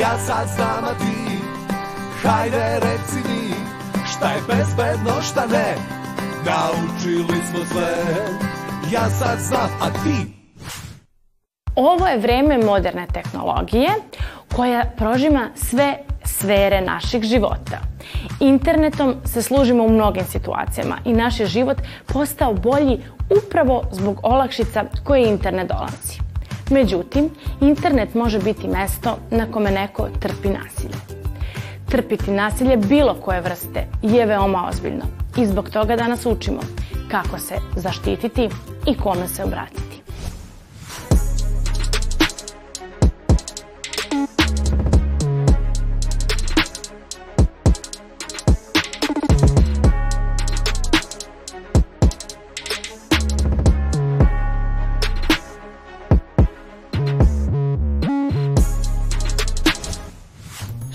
Ja sad znam, a ti Hajde reci mi Šta je bezbedno, šta ne Naučili smo sve Ja sad znam, a ti Ovo je vreme moderne tehnologije koja prožima sve sfere naših života. Internetom se služimo u mnogim situacijama i naš je život postao bolji upravo zbog olakšica koje internet donosi. Međutim, internet može biti mesto na kome neko trpi nasilje. Trpiti nasilje bilo koje vrste je veoma ozbiljno i zbog toga danas učimo kako se zaštititi i kome se obratiti.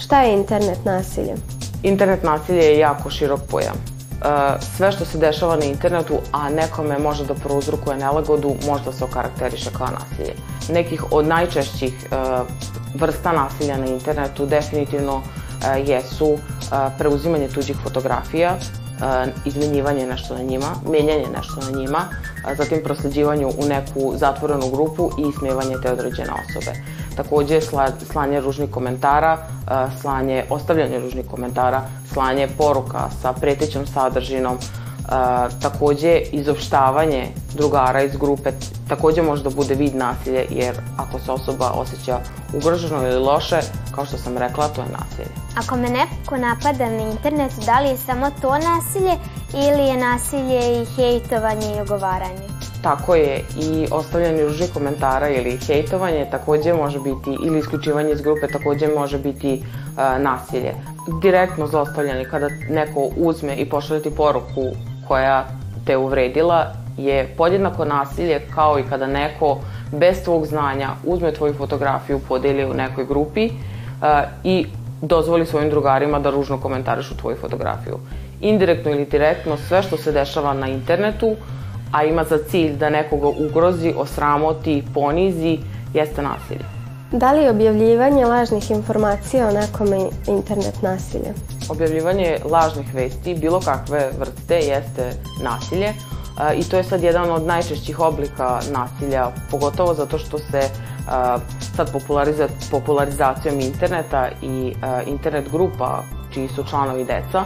Šta je internet nasilje? Internet nasilje je jako širok pojam. E, sve što se dešava na internetu, a nekome može da prouzrukuje nelagodu, možda se okarakteriše kao nasilje. Nekih od najčešćih e, vrsta nasilja na internetu definitivno e, jesu preuzimanje tuđih fotografija, izmenjivanje nešto na njima, menjanje nešto na njima, zatim prosleđivanju u neku zatvorenu grupu i smevanje te određene osobe. Takođe slanje ružnih komentara, slanje, ostavljanje ružnih komentara, slanje poruka sa pretećom sadržinom, a, takođe izopštavanje drugara iz grupe takođe može da bude vid nasilje jer ako se osoba osjeća ugroženo ili loše, kao što sam rekla, to je nasilje. Ako me neko napada na internetu, da li je samo to nasilje ili je nasilje i hejtovanje i ogovaranje? Tako je i ostavljanje ružnih komentara ili hejtovanje takođe može biti ili isključivanje iz grupe takođe može biti uh, nasilje. Direktno zlostavljanje kada neko uzme i pošalje ti poruku koja te uvredila je podjednako nasilje kao i kada neko bez tvog znanja uzme tvoju fotografiju, podeli u nekoj grupi eh, i dozvoli svojim drugarima da ružno komentarišu tvoju fotografiju. Indirektno ili direktno sve što se dešava na internetu, a ima za cilj da nekoga ugrozi, osramoti, ponizi, jeste nasilje. Da li je objavljivanje lažnih informacija o nekome internet nasilje? Objavljivanje lažnih vesti, bilo kakve vrste, jeste nasilje i to je sad jedan od najčešćih oblika nasilja, pogotovo zato što se sad populariza, popularizacijom interneta i internet grupa čiji su članovi deca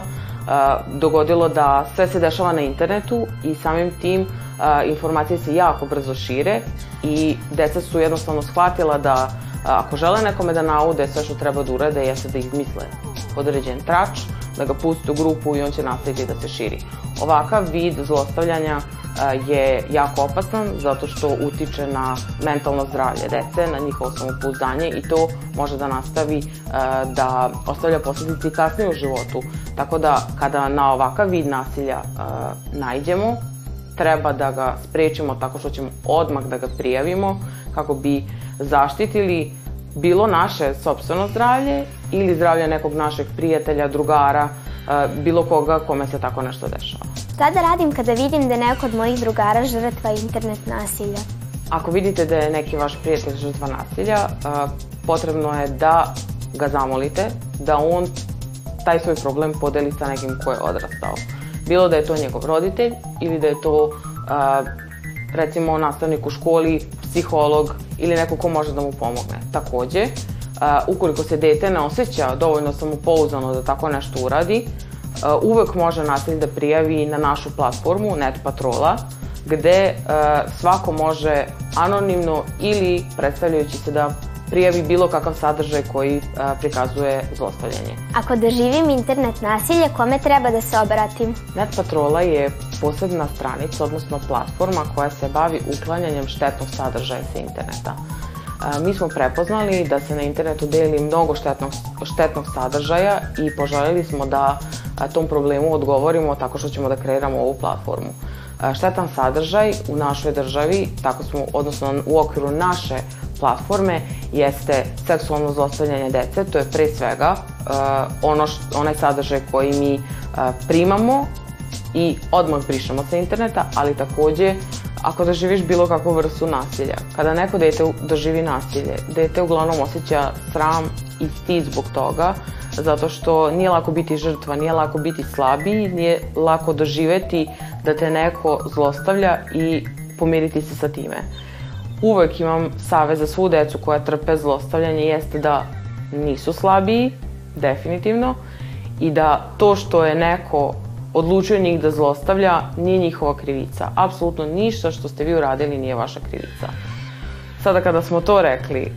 dogodilo da sve se dešava na internetu i samim tim a, informacije se jako brzo šire i deca su jednostavno shvatila da ako žele nekome da naude, sve što treba da urade jeste da izmisle određen trač, da ga pusti u grupu i on će nastaviti da se širi. Ovakav vid zlostavljanja je jako opasan zato što utiče na mentalno zdravlje dece, na njihovo samopouzdanje i to može da nastavi da ostavlja posledice i kasnije u životu. Tako da kada na ovakav vid nasilja a, treba da ga sprečimo tako što ćemo odmah da ga prijavimo kako bi zaštitili bilo naše sobstveno zdravlje ili zdravlje nekog našeg prijatelja, drugara, eh, bilo koga kome se tako nešto dešava. Šta da radim kada vidim da je neko od mojih drugara žrtva internet nasilja? Ako vidite da je neki vaš prijatelj žrtva nasilja, eh, potrebno je da ga zamolite da on taj svoj problem podeli sa nekim ko je odrastao. Bilo da je to njegov roditelj ili da je to a, recimo nastavnik u školi, psiholog ili neko ko može da mu pomogne. Takođe, a, ukoliko se dete ne osjeća dovoljno samopouzdano da tako nešto uradi, a, uvek može nasilj da prijavi na našu platformu Net Patrola, gde a, svako može anonimno ili predstavljajući se da prijavi bilo kakav sadržaj koji a, prikazuje zlostavljanje. Ako doživim internet nasilje, kome treba da se obratim? Net Patrola je posebna stranica, odnosno platforma koja se bavi uklanjanjem štetnog sadržaja sa interneta. A, mi smo prepoznali da se na internetu deli mnogo štetnog, štetnog sadržaja i poželjeli smo da a, tom problemu odgovorimo tako što ćemo da kreiramo ovu platformu štetan sadržaj u našoj državi, tako smo, odnosno u okviru naše platforme, jeste seksualno zlostavljanje dece, to je pre svega e, ono š, onaj sadržaj koji mi e, primamo i odmah prišamo sa interneta, ali takođe ako doživiš bilo kakvu vrstu nasilja. Kada neko dete doživi nasilje, dete uglavnom osjeća sram i stid zbog toga, zato što nije lako biti žrtva, nije lako biti slabiji, nije lako doživeti da te neko zlostavlja i pomiriti se sa time. Uvek imam save za svu decu koja trpe zlostavljanje jeste da nisu slabiji, definitivno, i da to što je neko odlučio njih da zlostavlja, nije njihova krivica. Apsolutno ništa što ste vi uradili nije vaša krivica. Sada kada smo to rekli, e,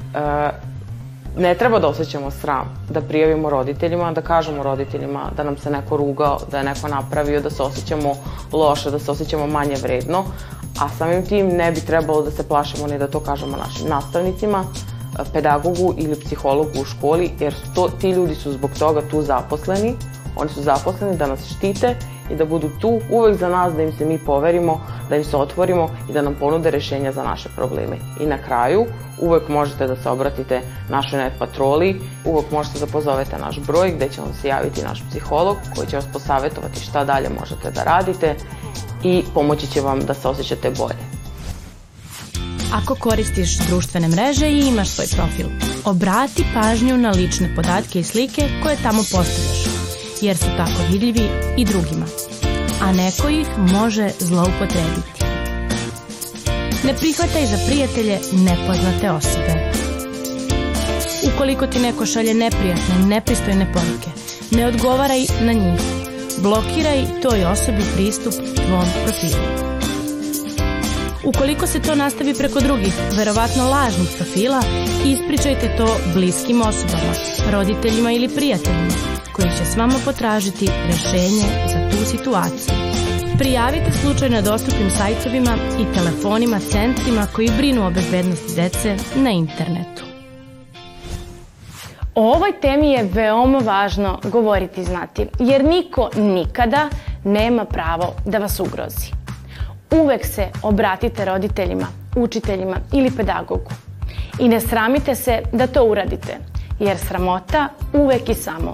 ne treba da osjećamo sram, da prijavimo roditeljima, da kažemo roditeljima da nam se neko rugao, da je neko napravio, da se osjećamo loše, da se osjećamo manje vredno, a samim tim ne bi trebalo da se plašimo ni da to kažemo našim nastavnicima, pedagogu ili psihologu u školi, jer to, ti ljudi su zbog toga tu zaposleni, Oni su zaposleni da nas štite i da budu tu uvek za nas, da im se mi poverimo, da im se otvorimo i da nam ponude rešenja za naše probleme. I na kraju, uvek možete da se obratite našoj net patroli, uvek možete da pozovete naš broj gde će vam se javiti naš psiholog koji će vas posavetovati šta dalje možete da radite i pomoći će vam da se osjećate bolje. Ako koristiš društvene mreže i imaš svoj profil, obrati pažnju na lične podatke i slike koje tamo postavljaš jer su tako vidljivi i drugima, a neko ih može zloupotrebiti. Ne prihvataj za prijatelje nepoznate osobe. Ukoliko ti neko šalje neprijatne, i nepristojne poruke, ne odgovaraj na njih. Blokiraj toj osobi pristup tvom profilu. Ukoliko se to nastavi preko drugih, verovatno lažnih profila, ispričajte to bliskim osobama, roditeljima ili prijateljima koji će s vama potražiti rešenje za tu situaciju. Prijavite slučaj na dostupnim sajtovima i telefonima centrima koji brinu o bezbednosti dece na internetu. O ovoj temi je veoma važno govoriti i znati, jer niko nikada nema pravo da vas ugrozi. Uvek se obratite roditeljima, učiteljima ili pedagogu. I ne sramite se da to uradite, jer sramota uvek i samo